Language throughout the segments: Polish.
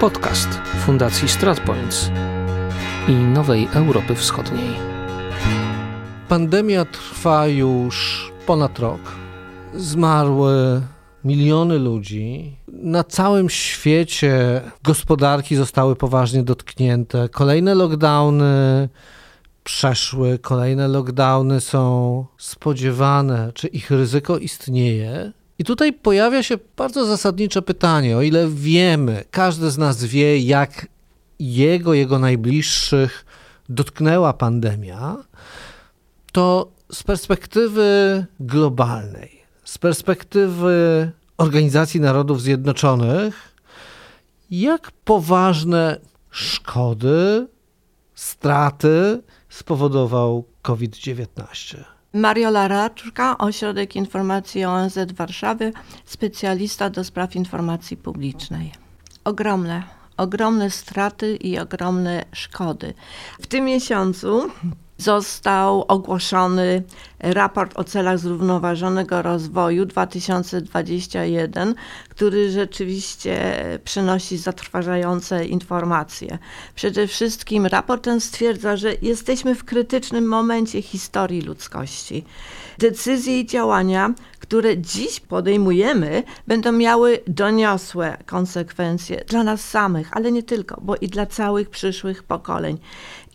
Podcast Fundacji StratPoints i Nowej Europy Wschodniej. Pandemia trwa już ponad rok. Zmarły miliony ludzi. Na całym świecie gospodarki zostały poważnie dotknięte. Kolejne lockdowny przeszły, kolejne lockdowny są spodziewane, czy ich ryzyko istnieje. I tutaj pojawia się bardzo zasadnicze pytanie, o ile wiemy, każdy z nas wie, jak jego, jego najbliższych dotknęła pandemia, to z perspektywy globalnej, z perspektywy Organizacji Narodów Zjednoczonych, jak poważne szkody, straty spowodował COVID-19? Mariola Raczka, Ośrodek Informacji ONZ Warszawy, specjalista do spraw informacji publicznej. Ogromne, ogromne straty i ogromne szkody. W tym miesiącu został ogłoszony raport o celach zrównoważonego rozwoju 2021, który rzeczywiście przynosi zatrważające informacje. Przede wszystkim raport ten stwierdza, że jesteśmy w krytycznym momencie historii ludzkości. Decyzje i działania, które dziś podejmujemy, będą miały doniosłe konsekwencje dla nas samych, ale nie tylko, bo i dla całych przyszłych pokoleń.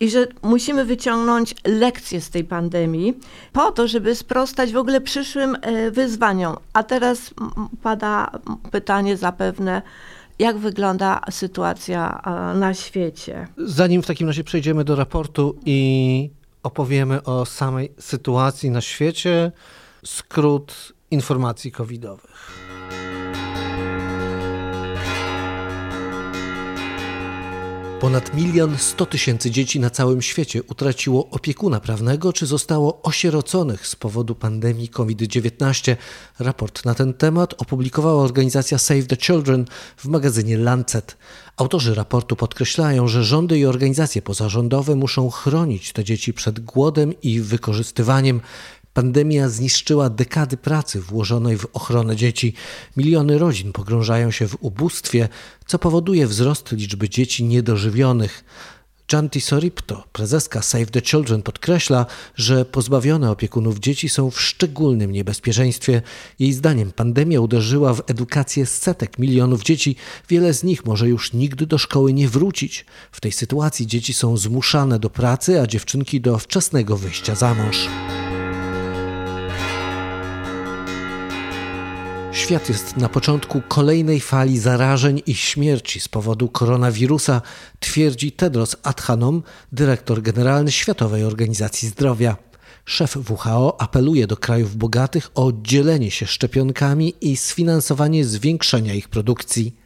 I że musimy wyciągnąć lekcje z tej pandemii po to, żeby sprostać w ogóle przyszłym e, wyzwaniom. A teraz pada pytanie zapewne, jak wygląda sytuacja na świecie. Zanim w takim razie przejdziemy do raportu i opowiemy o samej sytuacji na świecie, skrót informacji covidowych. Ponad milion sto tysięcy dzieci na całym świecie utraciło opiekuna prawnego czy zostało osieroconych z powodu pandemii COVID-19. Raport na ten temat opublikowała organizacja Save the Children w magazynie Lancet. Autorzy raportu podkreślają, że rządy i organizacje pozarządowe muszą chronić te dzieci przed głodem i wykorzystywaniem. Pandemia zniszczyła dekady pracy włożonej w ochronę dzieci. Miliony rodzin pogrążają się w ubóstwie, co powoduje wzrost liczby dzieci niedożywionych. Janti Soripto, prezeska Save the Children, podkreśla, że pozbawione opiekunów dzieci są w szczególnym niebezpieczeństwie. Jej zdaniem pandemia uderzyła w edukację setek milionów dzieci. Wiele z nich może już nigdy do szkoły nie wrócić. W tej sytuacji dzieci są zmuszane do pracy, a dziewczynki do wczesnego wyjścia za mąż. Świat jest na początku kolejnej fali zarażeń i śmierci z powodu koronawirusa, twierdzi Tedros Adhanom, dyrektor generalny Światowej Organizacji Zdrowia. Szef WHO apeluje do krajów bogatych o dzielenie się szczepionkami i sfinansowanie zwiększenia ich produkcji.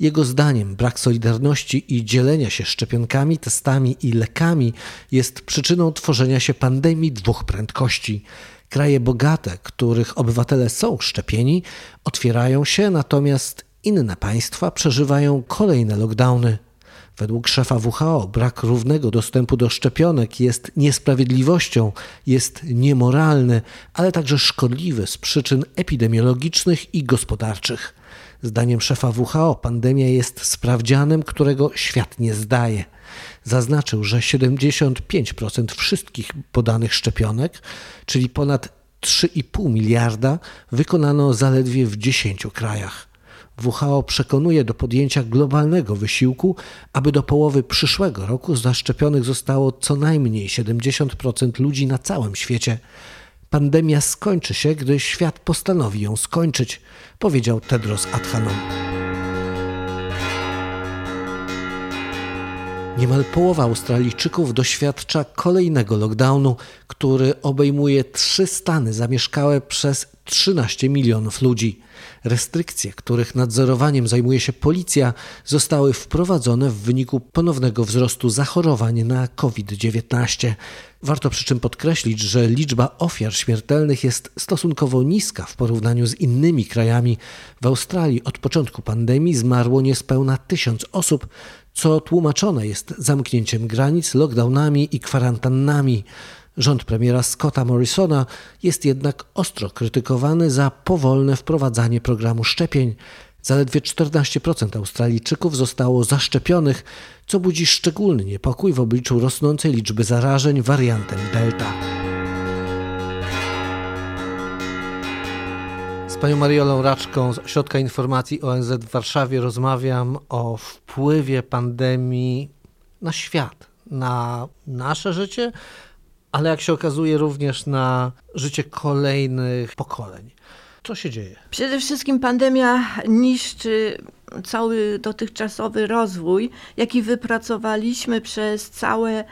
Jego zdaniem brak solidarności i dzielenia się szczepionkami, testami i lekami jest przyczyną tworzenia się pandemii dwóch prędkości. Kraje bogate, których obywatele są szczepieni, otwierają się, natomiast inne państwa przeżywają kolejne lockdowny. Według szefa WHO brak równego dostępu do szczepionek jest niesprawiedliwością, jest niemoralny, ale także szkodliwy z przyczyn epidemiologicznych i gospodarczych. Zdaniem szefa WHO pandemia jest sprawdzianem, którego świat nie zdaje. Zaznaczył, że 75% wszystkich podanych szczepionek, czyli ponad 3,5 miliarda, wykonano zaledwie w 10 krajach. WHO przekonuje do podjęcia globalnego wysiłku, aby do połowy przyszłego roku zaszczepionych zostało co najmniej 70% ludzi na całym świecie. Pandemia skończy się, gdy świat postanowi ją skończyć, powiedział Tedros Adhanom. Niemal połowa Australijczyków doświadcza kolejnego lockdownu, który obejmuje trzy stany zamieszkałe przez 13 milionów ludzi. Restrykcje, których nadzorowaniem zajmuje się policja, zostały wprowadzone w wyniku ponownego wzrostu zachorowań na COVID-19. Warto przy czym podkreślić, że liczba ofiar śmiertelnych jest stosunkowo niska w porównaniu z innymi krajami. W Australii od początku pandemii zmarło niespełna tysiąc osób, co tłumaczone jest zamknięciem granic, lockdownami i kwarantannami. Rząd premiera Scotta Morrisona jest jednak ostro krytykowany za powolne wprowadzanie programu szczepień. Zaledwie 14% Australijczyków zostało zaszczepionych, co budzi szczególny niepokój w obliczu rosnącej liczby zarażeń wariantem Delta. Panią Mariolą Raczką z Ośrodka Informacji ONZ w Warszawie rozmawiam o wpływie pandemii na świat, na nasze życie, ale jak się okazuje również na życie kolejnych pokoleń. Co się dzieje? Przede wszystkim pandemia niszczy cały dotychczasowy rozwój, jaki wypracowaliśmy przez całe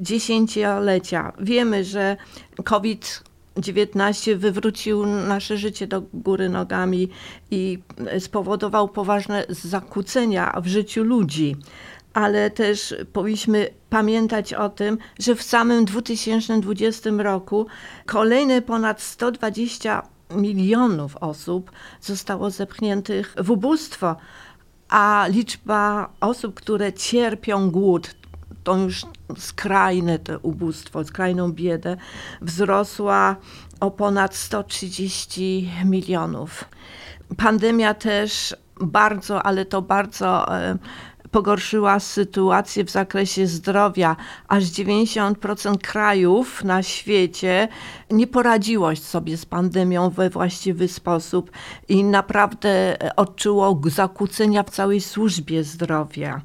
dziesięciolecia. Wiemy, że COVID 19 wywrócił nasze życie do góry nogami i spowodował poważne zakłócenia w życiu ludzi. Ale też powinniśmy pamiętać o tym, że w samym 2020 roku kolejne ponad 120 milionów osób zostało zepchniętych w ubóstwo, a liczba osób, które cierpią głód, to już skrajne to ubóstwo, skrajną biedę, wzrosła o ponad 130 milionów. Pandemia też bardzo, ale to bardzo e, pogorszyła sytuację w zakresie zdrowia. Aż 90% krajów na świecie nie poradziło sobie z pandemią we właściwy sposób i naprawdę odczuło zakłócenia w całej służbie zdrowia.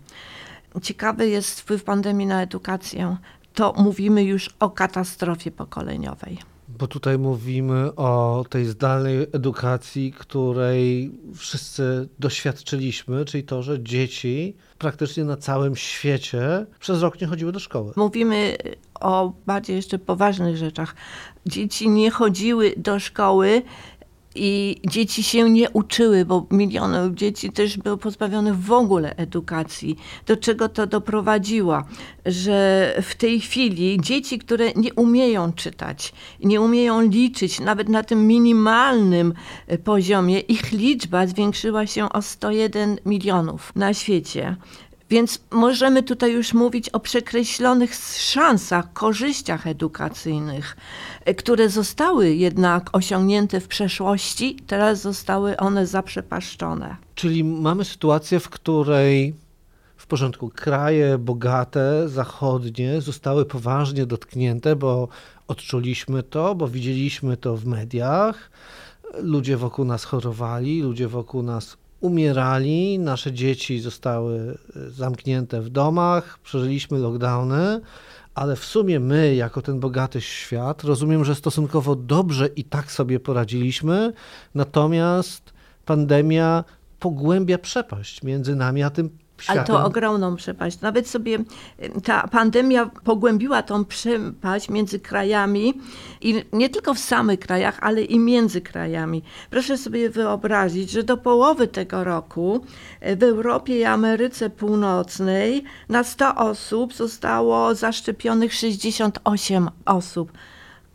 Ciekawy jest wpływ pandemii na edukację. To mówimy już o katastrofie pokoleniowej. Bo tutaj mówimy o tej zdalnej edukacji, której wszyscy doświadczyliśmy, czyli to, że dzieci praktycznie na całym świecie przez rok nie chodziły do szkoły. Mówimy o bardziej jeszcze poważnych rzeczach. Dzieci nie chodziły do szkoły i dzieci się nie uczyły, bo miliony dzieci też były pozbawionych w ogóle edukacji. Do czego to doprowadziło? Że w tej chwili dzieci, które nie umieją czytać, nie umieją liczyć, nawet na tym minimalnym poziomie, ich liczba zwiększyła się o 101 milionów na świecie. Więc możemy tutaj już mówić o przekreślonych szansach, korzyściach edukacyjnych, e, które zostały jednak osiągnięte w przeszłości, teraz zostały one zaprzepaszczone. Czyli mamy sytuację, w której w porządku kraje bogate, zachodnie zostały poważnie dotknięte, bo odczuliśmy to, bo widzieliśmy to w mediach. Ludzie wokół nas chorowali, ludzie wokół nas umierali, nasze dzieci zostały e, zamknięte w domach, przeżyliśmy lockdowny, ale w sumie my, jako ten bogaty świat, rozumiem, że stosunkowo dobrze i tak sobie poradziliśmy, natomiast pandemia pogłębia przepaść między nami a tym Światem. Ale to ogromną przepaść. Nawet sobie y, ta pandemia pogłębiła tą przepaść między krajami i nie tylko w samych krajach, ale i między krajami. Proszę sobie wyobrazić, że do połowy tego roku y, w Europie i Ameryce Północnej na 100 osób zostało zaszczepionych 68 osób.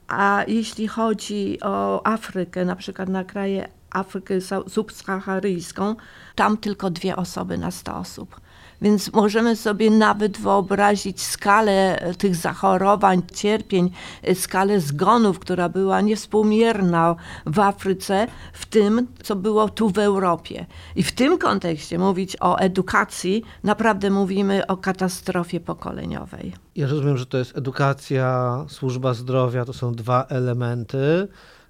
A jeśli chodzi o Afrykę, na przykład na kraje Afrykę subsaharyjską, tam tylko dwie osoby na 100 osób. Więc możemy sobie nawet wyobrazić skalę tych zachorowań, cierpień, skalę zgonów, która była niewspółmierna w Afryce, w tym, co było tu w Europie. I w tym kontekście mówić o edukacji, naprawdę mówimy o katastrofie pokoleniowej. Ja rozumiem, że to jest edukacja, służba zdrowia, to są dwa elementy.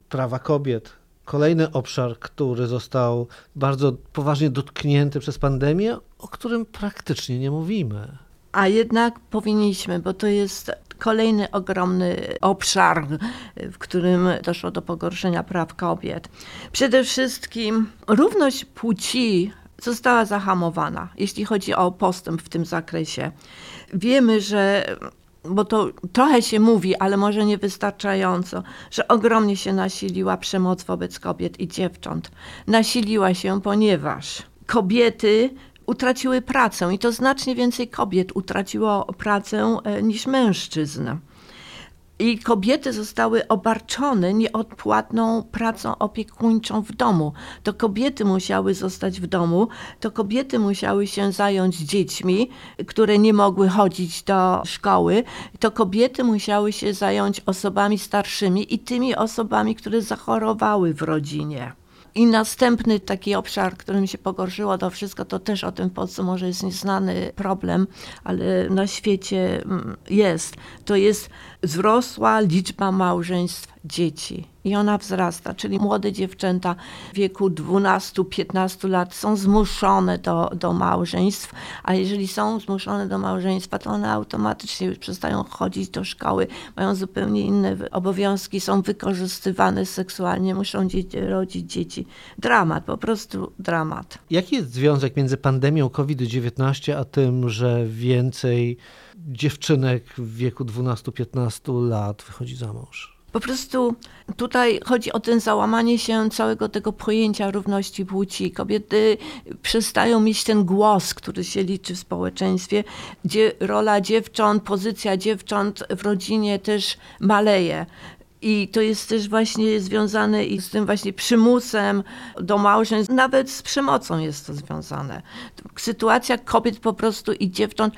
Prawa kobiet, Kolejny obszar, który został bardzo poważnie dotknięty przez pandemię, o którym praktycznie nie mówimy. A jednak powinniśmy, bo to jest kolejny ogromny obszar, w którym doszło do pogorszenia praw kobiet. Przede wszystkim równość płci została zahamowana, jeśli chodzi o postęp w tym zakresie. Wiemy, że bo to trochę się mówi, ale może niewystarczająco, że ogromnie się nasiliła przemoc wobec kobiet i dziewcząt. Nasiliła się, ponieważ kobiety utraciły pracę i to znacznie więcej kobiet utraciło pracę e, niż mężczyzn. I kobiety zostały obarczone nieodpłatną pracą opiekuńczą w domu. To kobiety musiały zostać w domu, to kobiety musiały się zająć dziećmi, które nie mogły chodzić do szkoły, to kobiety musiały się zająć osobami starszymi i tymi osobami, które zachorowały w rodzinie. I następny taki obszar, którym się pogorszyło to wszystko, to też o tym w Polsce może jest nieznany problem, ale na świecie mm, jest. To jest wzrosła liczba małżeństw dzieci i ona wzrasta, czyli młode dziewczęta w wieku 12-15 lat są zmuszone do, do małżeństw, a jeżeli są zmuszone do małżeństwa, to one automatycznie już przestają chodzić do szkoły, mają zupełnie inne obowiązki, są wykorzystywane seksualnie, muszą dzieci, rodzić dzieci. Dramat, po prostu dramat. Jaki jest związek między pandemią COVID-19 a tym, że więcej dziewczynek w wieku 12-15 lat wychodzi za mąż? Po prostu tutaj chodzi o ten załamanie się całego tego pojęcia równości płci. Kobiety przestają mieć ten głos, który się liczy w społeczeństwie, gdzie rola dziewcząt, pozycja dziewcząt w rodzinie też maleje. I to jest też właśnie związane i z tym właśnie przymusem do małżeństw, nawet z przemocą jest to związane. Sytuacja kobiet po prostu i dziewcząt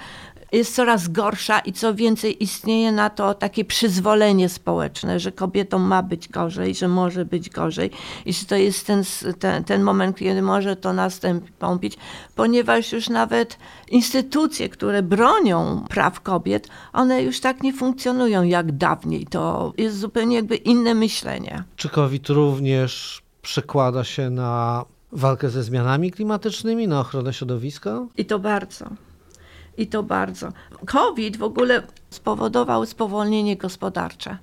jest coraz gorsza i co więcej istnieje na to takie przyzwolenie społeczne, że kobietom ma być gorzej, że może być gorzej i że to jest ten, ten, ten moment, kiedy może to nastąpić, ponieważ już nawet instytucje, które bronią praw kobiet, one już tak nie funkcjonują jak dawniej. To jest zupełnie jakby inne myślenie. Czy COVID również przekłada się na walkę ze zmianami klimatycznymi, na ochronę środowiska? I to bardzo. I to bardzo. COVID w ogóle spowodował spowolnienie gospodarcze.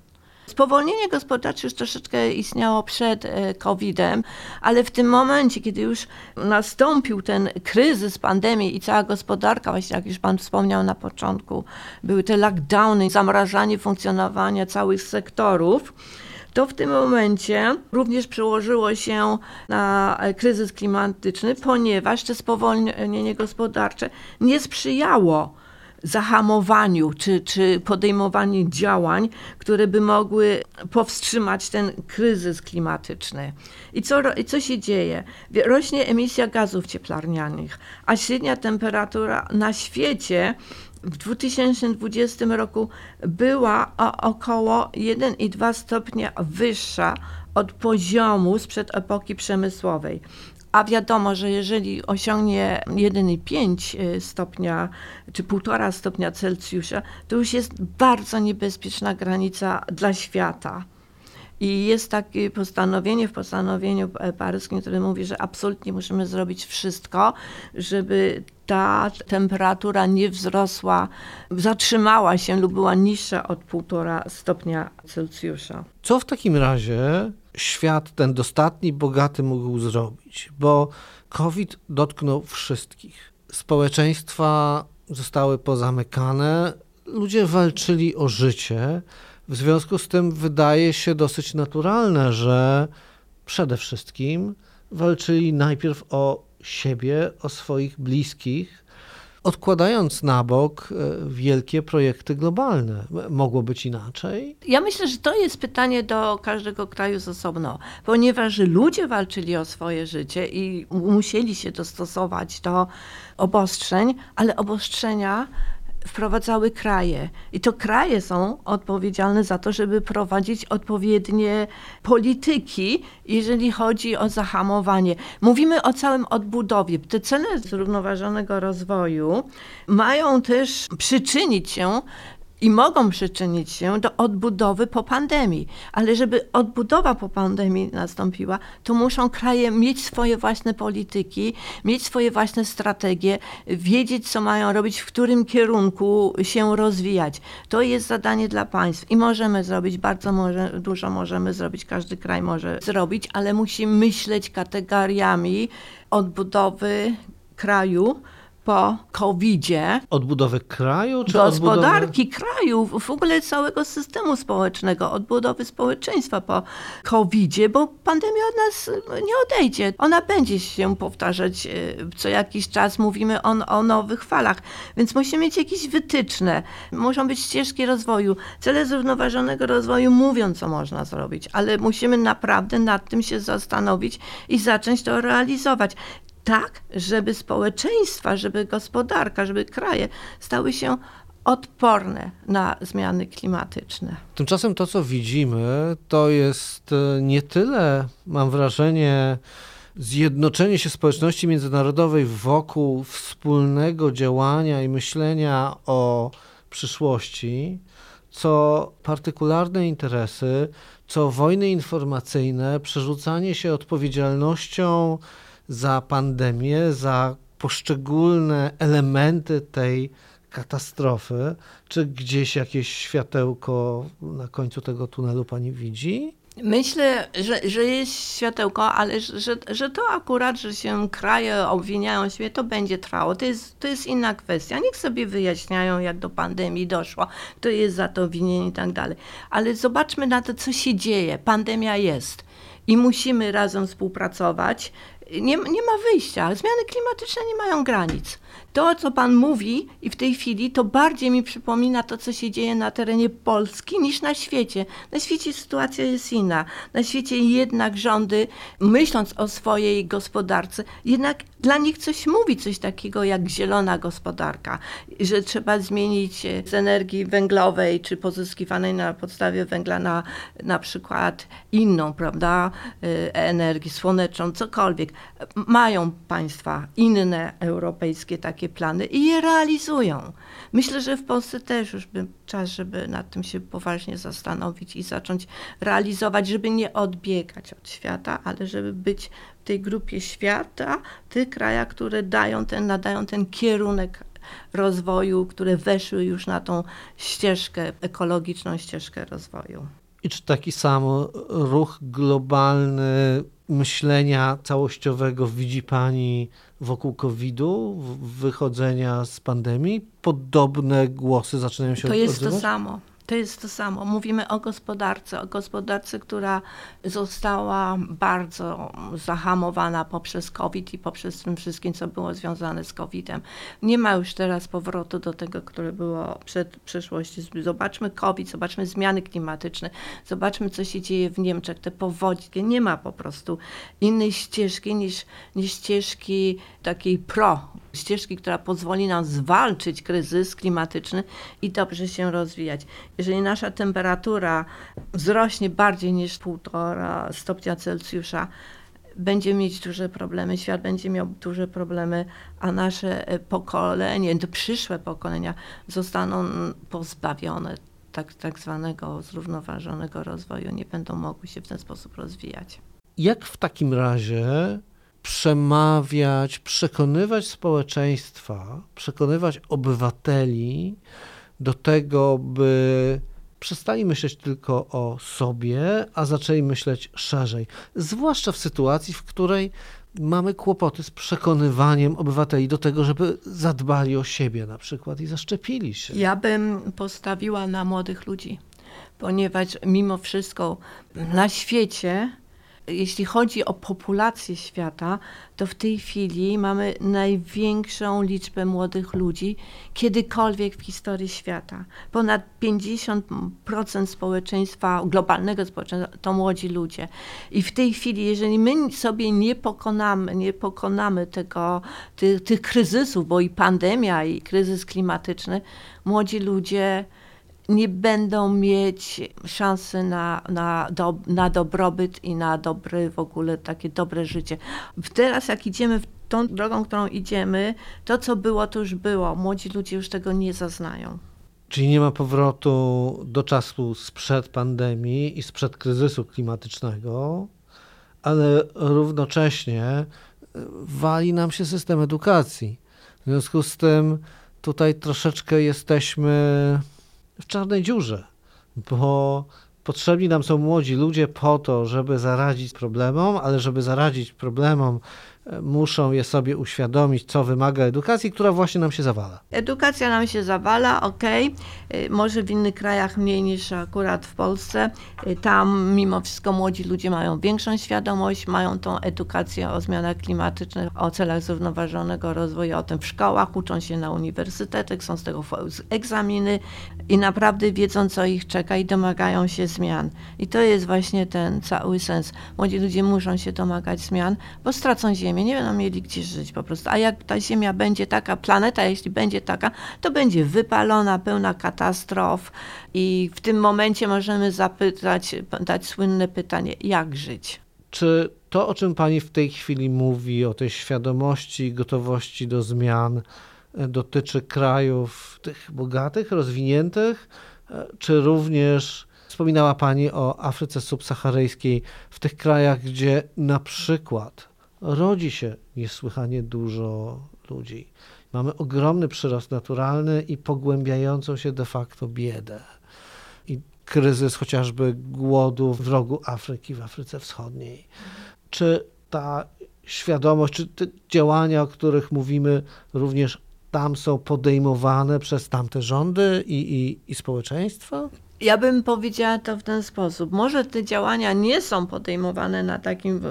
Spowolnienie gospodarcze już troszeczkę istniało przed e, COVID-em, ale w tym momencie, kiedy już nastąpił ten kryzys pandemii i cała gospodarka, właśnie jak już Pan wspomniał na początku, były te lockdowny, zamrażanie funkcjonowania całych sektorów, to w tym momencie również przełożyło się na kryzys klimatyczny, ponieważ to spowolnienie gospodarcze nie sprzyjało zahamowaniu czy, czy podejmowaniu działań, które by mogły powstrzymać ten kryzys klimatyczny. I co, i co się dzieje? Rośnie emisja gazów cieplarnianych, a średnia temperatura na świecie w 2020 roku była o około 1,2 stopnia wyższa od poziomu sprzed epoki przemysłowej. A wiadomo, że jeżeli osiągnie 1,5 y, stopnia czy 1,5 stopnia Celsjusza, to już jest bardzo niebezpieczna granica dla świata. I jest takie postanowienie w postanowieniu paryskim, które mówi, że absolutnie musimy zrobić wszystko, żeby ta temperatura nie wzrosła, zatrzymała się lub była niższa od 1,5 stopnia Celsjusza. Co w takim razie świat ten dostatni, bogaty mógł zrobić? Bo COVID dotknął wszystkich. Społeczeństwa zostały pozamykane, ludzie walczyli o życie. W związku z tym wydaje się dosyć naturalne, że przede wszystkim walczyli najpierw o siebie, o swoich bliskich, odkładając na bok e, wielkie projekty globalne. Mogło być inaczej? Ja myślę, że to jest pytanie do każdego kraju z osobno, ponieważ ludzie walczyli o swoje życie i musieli się dostosować do obostrzeń, ale obostrzenia wprowadzały kraje. I to kraje są odpowiedzialne za to, żeby prowadzić odpowiednie polityki, jeżeli chodzi o zahamowanie. Mówimy o całym odbudowie. Te cele zrównoważonego rozwoju mają też przyczynić się i mogą przyczynić się do odbudowy po pandemii. Ale żeby odbudowa po pandemii nastąpiła, to muszą kraje mieć swoje własne polityki, mieć swoje własne strategie, wiedzieć, co mają robić, w którym kierunku się rozwijać. To jest zadanie dla państw i możemy zrobić bardzo może, dużo, możemy zrobić, każdy kraj może zrobić, ale musi myśleć kategoriami odbudowy kraju po COVID-zie. Odbudowy kraju? Czy gospodarki odbudowy... kraju, w ogóle całego systemu społecznego, odbudowy społeczeństwa po COVID-zie, bo pandemia od nas nie odejdzie. Ona będzie się powtarzać e, co jakiś czas. Mówimy o, o nowych falach, więc musimy mieć jakieś wytyczne. Muszą być ścieżki rozwoju. Cele zrównoważonego rozwoju mówią, co można zrobić, ale musimy naprawdę nad tym się zastanowić i zacząć to realizować tak, żeby społeczeństwa, żeby gospodarka, żeby kraje stały się odporne na zmiany klimatyczne. Tymczasem to, co widzimy, to jest e, nie tyle, mam wrażenie, zjednoczenie się społeczności międzynarodowej wokół wspólnego działania i myślenia o przyszłości, co partykularne interesy, co wojny informacyjne, przerzucanie się odpowiedzialnością za pandemię, za poszczególne elementy tej katastrofy. Czy gdzieś jakieś światełko na końcu tego tunelu pani widzi? Myślę, że, że jest światełko, ale że, że to akurat, że się kraje obwiniają siebie, to będzie trwało. To jest, to jest inna kwestia. Niech sobie wyjaśniają, jak do pandemii doszło, to jest za to winien i tak dalej. Ale zobaczmy na to, co się dzieje. Pandemia jest i musimy razem współpracować. Nie, nie ma wyjścia. Zmiany klimatyczne nie mają granic to, co Pan mówi i w tej chwili, to bardziej mi przypomina to, co się dzieje na terenie Polski niż na świecie. Na świecie sytuacja jest inna. Na świecie jednak rządy, myśląc o swojej gospodarce, jednak dla nich coś mówi, coś takiego jak zielona gospodarka, że trzeba zmienić z energii węglowej czy pozyskiwanej na podstawie węgla na na przykład inną, prawda, y, energię słoneczną, cokolwiek. Mają państwa inne europejskie takie plany i je realizują. Myślę, że w Polsce też już by czas, żeby nad tym się poważnie zastanowić i zacząć realizować, żeby nie odbiegać od świata, ale żeby być w tej grupie świata, tych krajach, które dają ten, nadają ten kierunek rozwoju, które weszły już na tą ścieżkę, ekologiczną ścieżkę rozwoju. I czy taki sam ruch globalny myślenia całościowego widzi Pani wokół COVID-u, wychodzenia z pandemii? Podobne głosy zaczynają się To jest odzywać? to samo. To jest to samo. Mówimy o gospodarce, o gospodarce, która została bardzo zahamowana poprzez COVID i poprzez tym wszystkim, co było związane z COVID-em. Nie ma już teraz powrotu do tego, które było przed przeszłości. Zobaczmy COVID, zobaczmy zmiany klimatyczne, zobaczmy, co się dzieje w Niemczech, te powodzi. Nie ma po prostu innej ścieżki niż, niż ścieżki takiej pro, ścieżki, która pozwoli nam zwalczyć kryzys klimatyczny i dobrze się rozwijać jeżeli nasza temperatura wzrośnie bardziej niż 1,5 stopnia Celsjusza, będzie mieć duże problemy, świat będzie miał duże problemy, a nasze e, pokolenie, przyszłe pokolenia zostaną pozbawione tak, tak zwanego zrównoważonego rozwoju, nie będą mogły się w ten sposób rozwijać. Jak w takim razie przemawiać, przekonywać społeczeństwa, przekonywać obywateli, do tego, by przestali myśleć tylko o sobie, a zaczęli myśleć szerzej. Zwłaszcza w sytuacji, w której mamy kłopoty z przekonywaniem obywateli do tego, żeby zadbali o siebie na przykład i zaszczepili się. Ja bym postawiła na młodych ludzi, ponieważ mimo wszystko na świecie jeśli chodzi o populację świata, to w tej chwili mamy największą liczbę młodych ludzi kiedykolwiek w historii świata. Ponad 50% społeczeństwa, globalnego społeczeństwa to młodzi ludzie. I w tej chwili, jeżeli my sobie nie pokonamy, nie pokonamy tego, tych, tych kryzysów, bo i pandemia, i kryzys klimatyczny, młodzi ludzie nie będą mieć szansy na, na, do, na dobrobyt i na dobry w ogóle takie dobre życie. Teraz jak idziemy w tą drogą, którą idziemy, to co było, to już było. Młodzi ludzie już tego nie zaznają. Czyli nie ma powrotu do czasu sprzed pandemii i sprzed kryzysu klimatycznego, ale równocześnie e, wali nam się system edukacji. W związku z tym tutaj troszeczkę jesteśmy w czarnej dziurze, bo potrzebni nam są młodzi ludzie po to, żeby zaradzić problemom, ale żeby zaradzić problemom, muszą je sobie uświadomić, co wymaga edukacji, która właśnie nam się zawala. Edukacja nam się zawala, ok, może w innych krajach mniej niż akurat w Polsce. Y, tam mimo wszystko młodzi ludzie mają większą świadomość, mają tą edukację o zmianach klimatycznych, o celach zrównoważonego rozwoju, o tym w szkołach, uczą się na uniwersytetach, są z tego egzaminy i naprawdę wiedzą, co ich czeka i domagają się zmian. I to jest właśnie ten cały sens. Młodzi ludzie muszą się domagać zmian, bo stracą ziemię ziemię, nie będą mieli gdzie żyć po prostu. A jak ta ziemia będzie taka, planeta jeśli będzie taka, to będzie wypalona, pełna katastrof i w tym momencie możemy zapytać, dać słynne pytanie, jak żyć? Czy to, o czym pani w tej chwili mówi, o tej świadomości, gotowości do zmian, e, dotyczy krajów tych bogatych, rozwiniętych, e, czy również wspominała pani o Afryce subsaharyjskiej, w tych krajach, gdzie na przykład rodzi się niesłychanie dużo ludzi. Mamy ogromny przyrost naturalny i pogłębiającą się de facto biedę. I kryzys chociażby głodu w rogu Afryki, w Afryce Wschodniej. Czy ta świadomość, czy te działania, o których mówimy, również tam są podejmowane przez tamte rządy i, i, i społeczeństwa? Ja bym powiedziała to w ten sposób. Może te działania nie są podejmowane na takim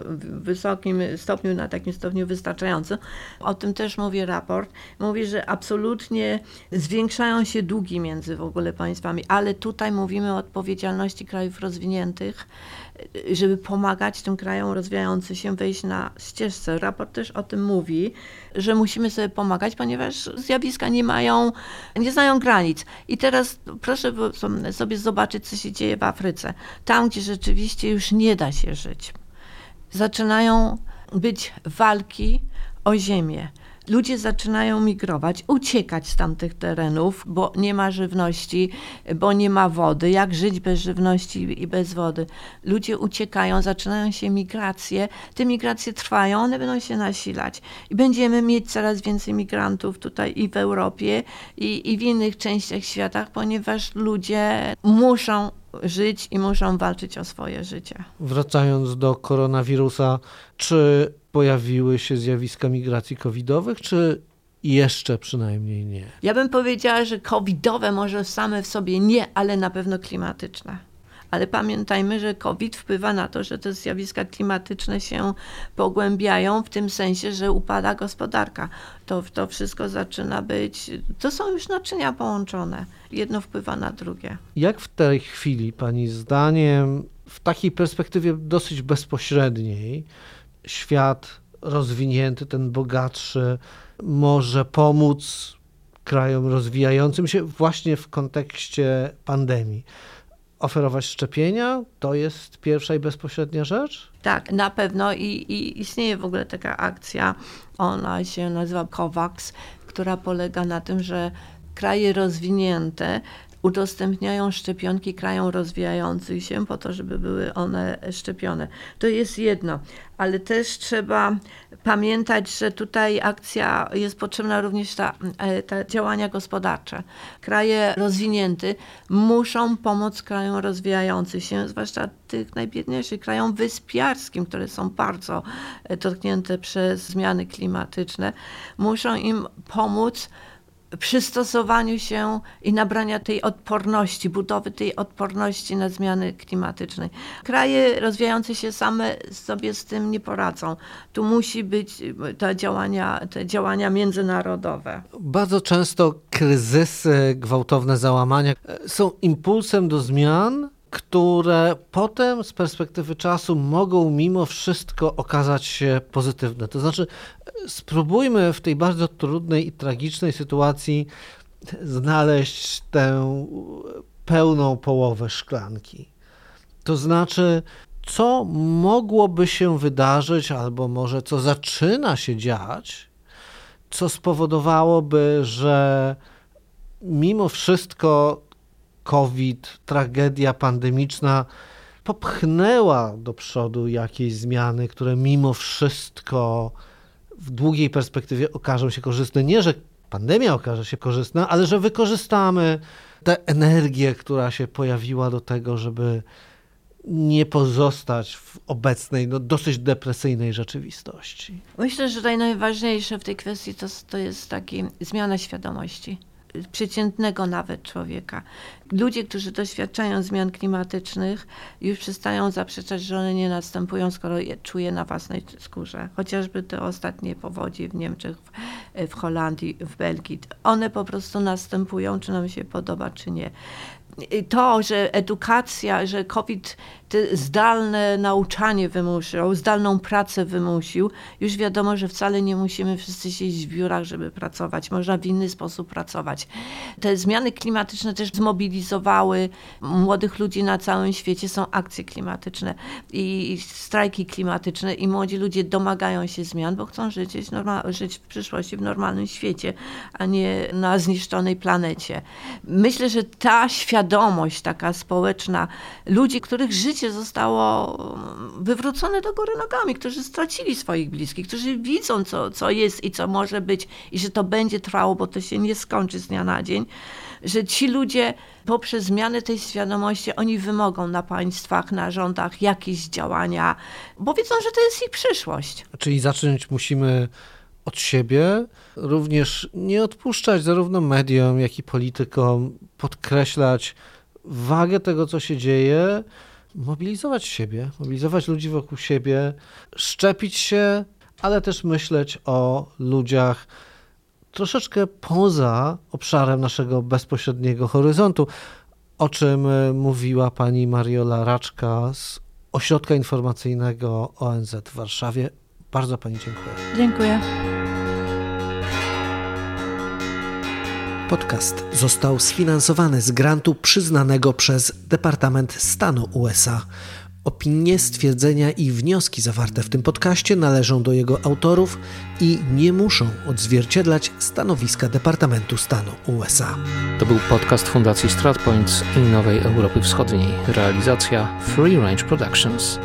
wysokim stopniu, na takim stopniu wystarczającym. O tym też mówi raport. Mówi, że absolutnie zwiększają się długi między w ogóle państwami, ale tutaj mówimy o odpowiedzialności krajów rozwiniętych żeby pomagać tym krajom rozwijającym się wejść na ścieżce. Raport też o tym mówi, że musimy sobie pomagać, ponieważ zjawiska nie mają, nie znają granic. I teraz proszę sobie zobaczyć, co się dzieje w Afryce. Tam, gdzie rzeczywiście już nie da się żyć. Zaczynają być walki o ziemię ludzie zaczynają migrować, uciekać z tamtych terenów, bo nie ma żywności, bo nie ma wody. Jak żyć bez żywności i bez wody? Ludzie uciekają, zaczynają się migracje. Te migracje trwają, one będą się nasilać. I będziemy mieć coraz więcej migrantów tutaj i w Europie, i, i w innych częściach świata, ponieważ ludzie muszą żyć i muszą walczyć o swoje życie. Wracając do koronawirusa, czy pojawiły się zjawiska migracji covidowych, czy jeszcze przynajmniej nie? Ja bym powiedziała, że covidowe może same w sobie nie, ale na pewno klimatyczne. Ale pamiętajmy, że COVID wpływa na to, że te zjawiska klimatyczne się pogłębiają, w tym sensie, że upada gospodarka. To, to wszystko zaczyna być, to są już naczynia połączone. Jedno wpływa na drugie. Jak w tej chwili, Pani zdaniem, w takiej perspektywie dosyć bezpośredniej, świat rozwinięty, ten bogatszy, może pomóc krajom rozwijającym się właśnie w kontekście pandemii. Oferować szczepienia to jest pierwsza i bezpośrednia rzecz? Tak, na pewno I, i istnieje w ogóle taka akcja, ona się nazywa COVAX, która polega na tym, że kraje rozwinięte udostępniają szczepionki krajom rozwijających się po to, żeby były one szczepione. To jest jedno, ale też trzeba pamiętać, że tutaj akcja jest potrzebna również ta, e, te działania gospodarcze. Kraje rozwinięte muszą pomóc krajom rozwijającym się, zwłaszcza tych najbiedniejszych, krajom wyspiarskim, które są bardzo e, dotknięte przez zmiany klimatyczne. Muszą im pomóc przystosowaniu się i nabrania tej odporności, budowy tej odporności na zmiany klimatyczne. Kraje rozwijające się same sobie z tym nie poradzą. Tu musi być te działania, te działania międzynarodowe. Bardzo często kryzysy, gwałtowne załamania są impulsem do zmian, które potem z perspektywy czasu mogą mimo wszystko okazać się pozytywne. To znaczy, spróbujmy w tej bardzo trudnej i tragicznej sytuacji znaleźć tę pełną połowę szklanki. To znaczy, co mogłoby się wydarzyć, albo może co zaczyna się dziać, co spowodowałoby, że mimo wszystko COVID, tragedia pandemiczna popchnęła do przodu jakieś zmiany, które mimo wszystko w długiej perspektywie okażą się korzystne. Nie, że pandemia okaże się korzystna, ale że wykorzystamy tę energię, która się pojawiła do tego, żeby nie pozostać w obecnej, no, dosyć depresyjnej rzeczywistości. Myślę, że tutaj najważniejsze w tej kwestii to, to jest taki zmiana świadomości przeciętnego nawet człowieka. Ludzie, którzy doświadczają zmian klimatycznych, już przestają zaprzeczać, że one nie następują, skoro je czuje na własnej skórze. Chociażby te ostatnie powodzi w Niemczech, w Holandii, w Belgii. One po prostu następują, czy nam się podoba, czy nie. to, że edukacja, że COVID zdalne nauczanie wymusił, zdalną pracę wymusił, już wiadomo, że wcale nie musimy wszyscy siedzieć w biurach, żeby pracować. Można w inny sposób pracować. Te zmiany klimatyczne też zmobilizowały młodych ludzi na całym świecie. Są akcje klimatyczne i strajki klimatyczne i młodzi ludzie domagają się zmian, bo chcą żyć, żyć w przyszłości w normalnym świecie, a nie na zniszczonej planecie. Myślę, że ta świadomość taka społeczna ludzi, których życie życie zostało mm, wywrócone do góry nogami, którzy stracili swoich bliskich, którzy widzą, co, co jest i co może być, i że to będzie trwało, bo to się nie skończy z dnia na dzień, że ci ludzie poprzez zmianę tej świadomości, oni wymogą na państwach, na rządach jakieś działania, bo wiedzą, że to jest ich przyszłość. Czyli zacząć musimy od siebie, również nie odpuszczać zarówno mediom, jak i politykom, podkreślać wagę tego, co się dzieje, mobilizować siebie, mobilizować ludzi wokół siebie, szczepić się, ale też myśleć o ludziach troszeczkę poza obszarem naszego bezpośredniego horyzontu, o czym e, mówiła pani Mariola Raczka z Ośrodka Informacyjnego ONZ w Warszawie. Bardzo pani dziękuję. Dziękuję. Podcast został sfinansowany z grantu przyznanego przez Departament Stanu USA. Opinie, stwierdzenia i wnioski zawarte w tym podcaście należą do jego autorów i nie muszą odzwierciedlać stanowiska Departamentu Stanu USA. To był podcast Fundacji StratPoints i Nowej Europy Wschodniej. Realizacja Free Range Productions.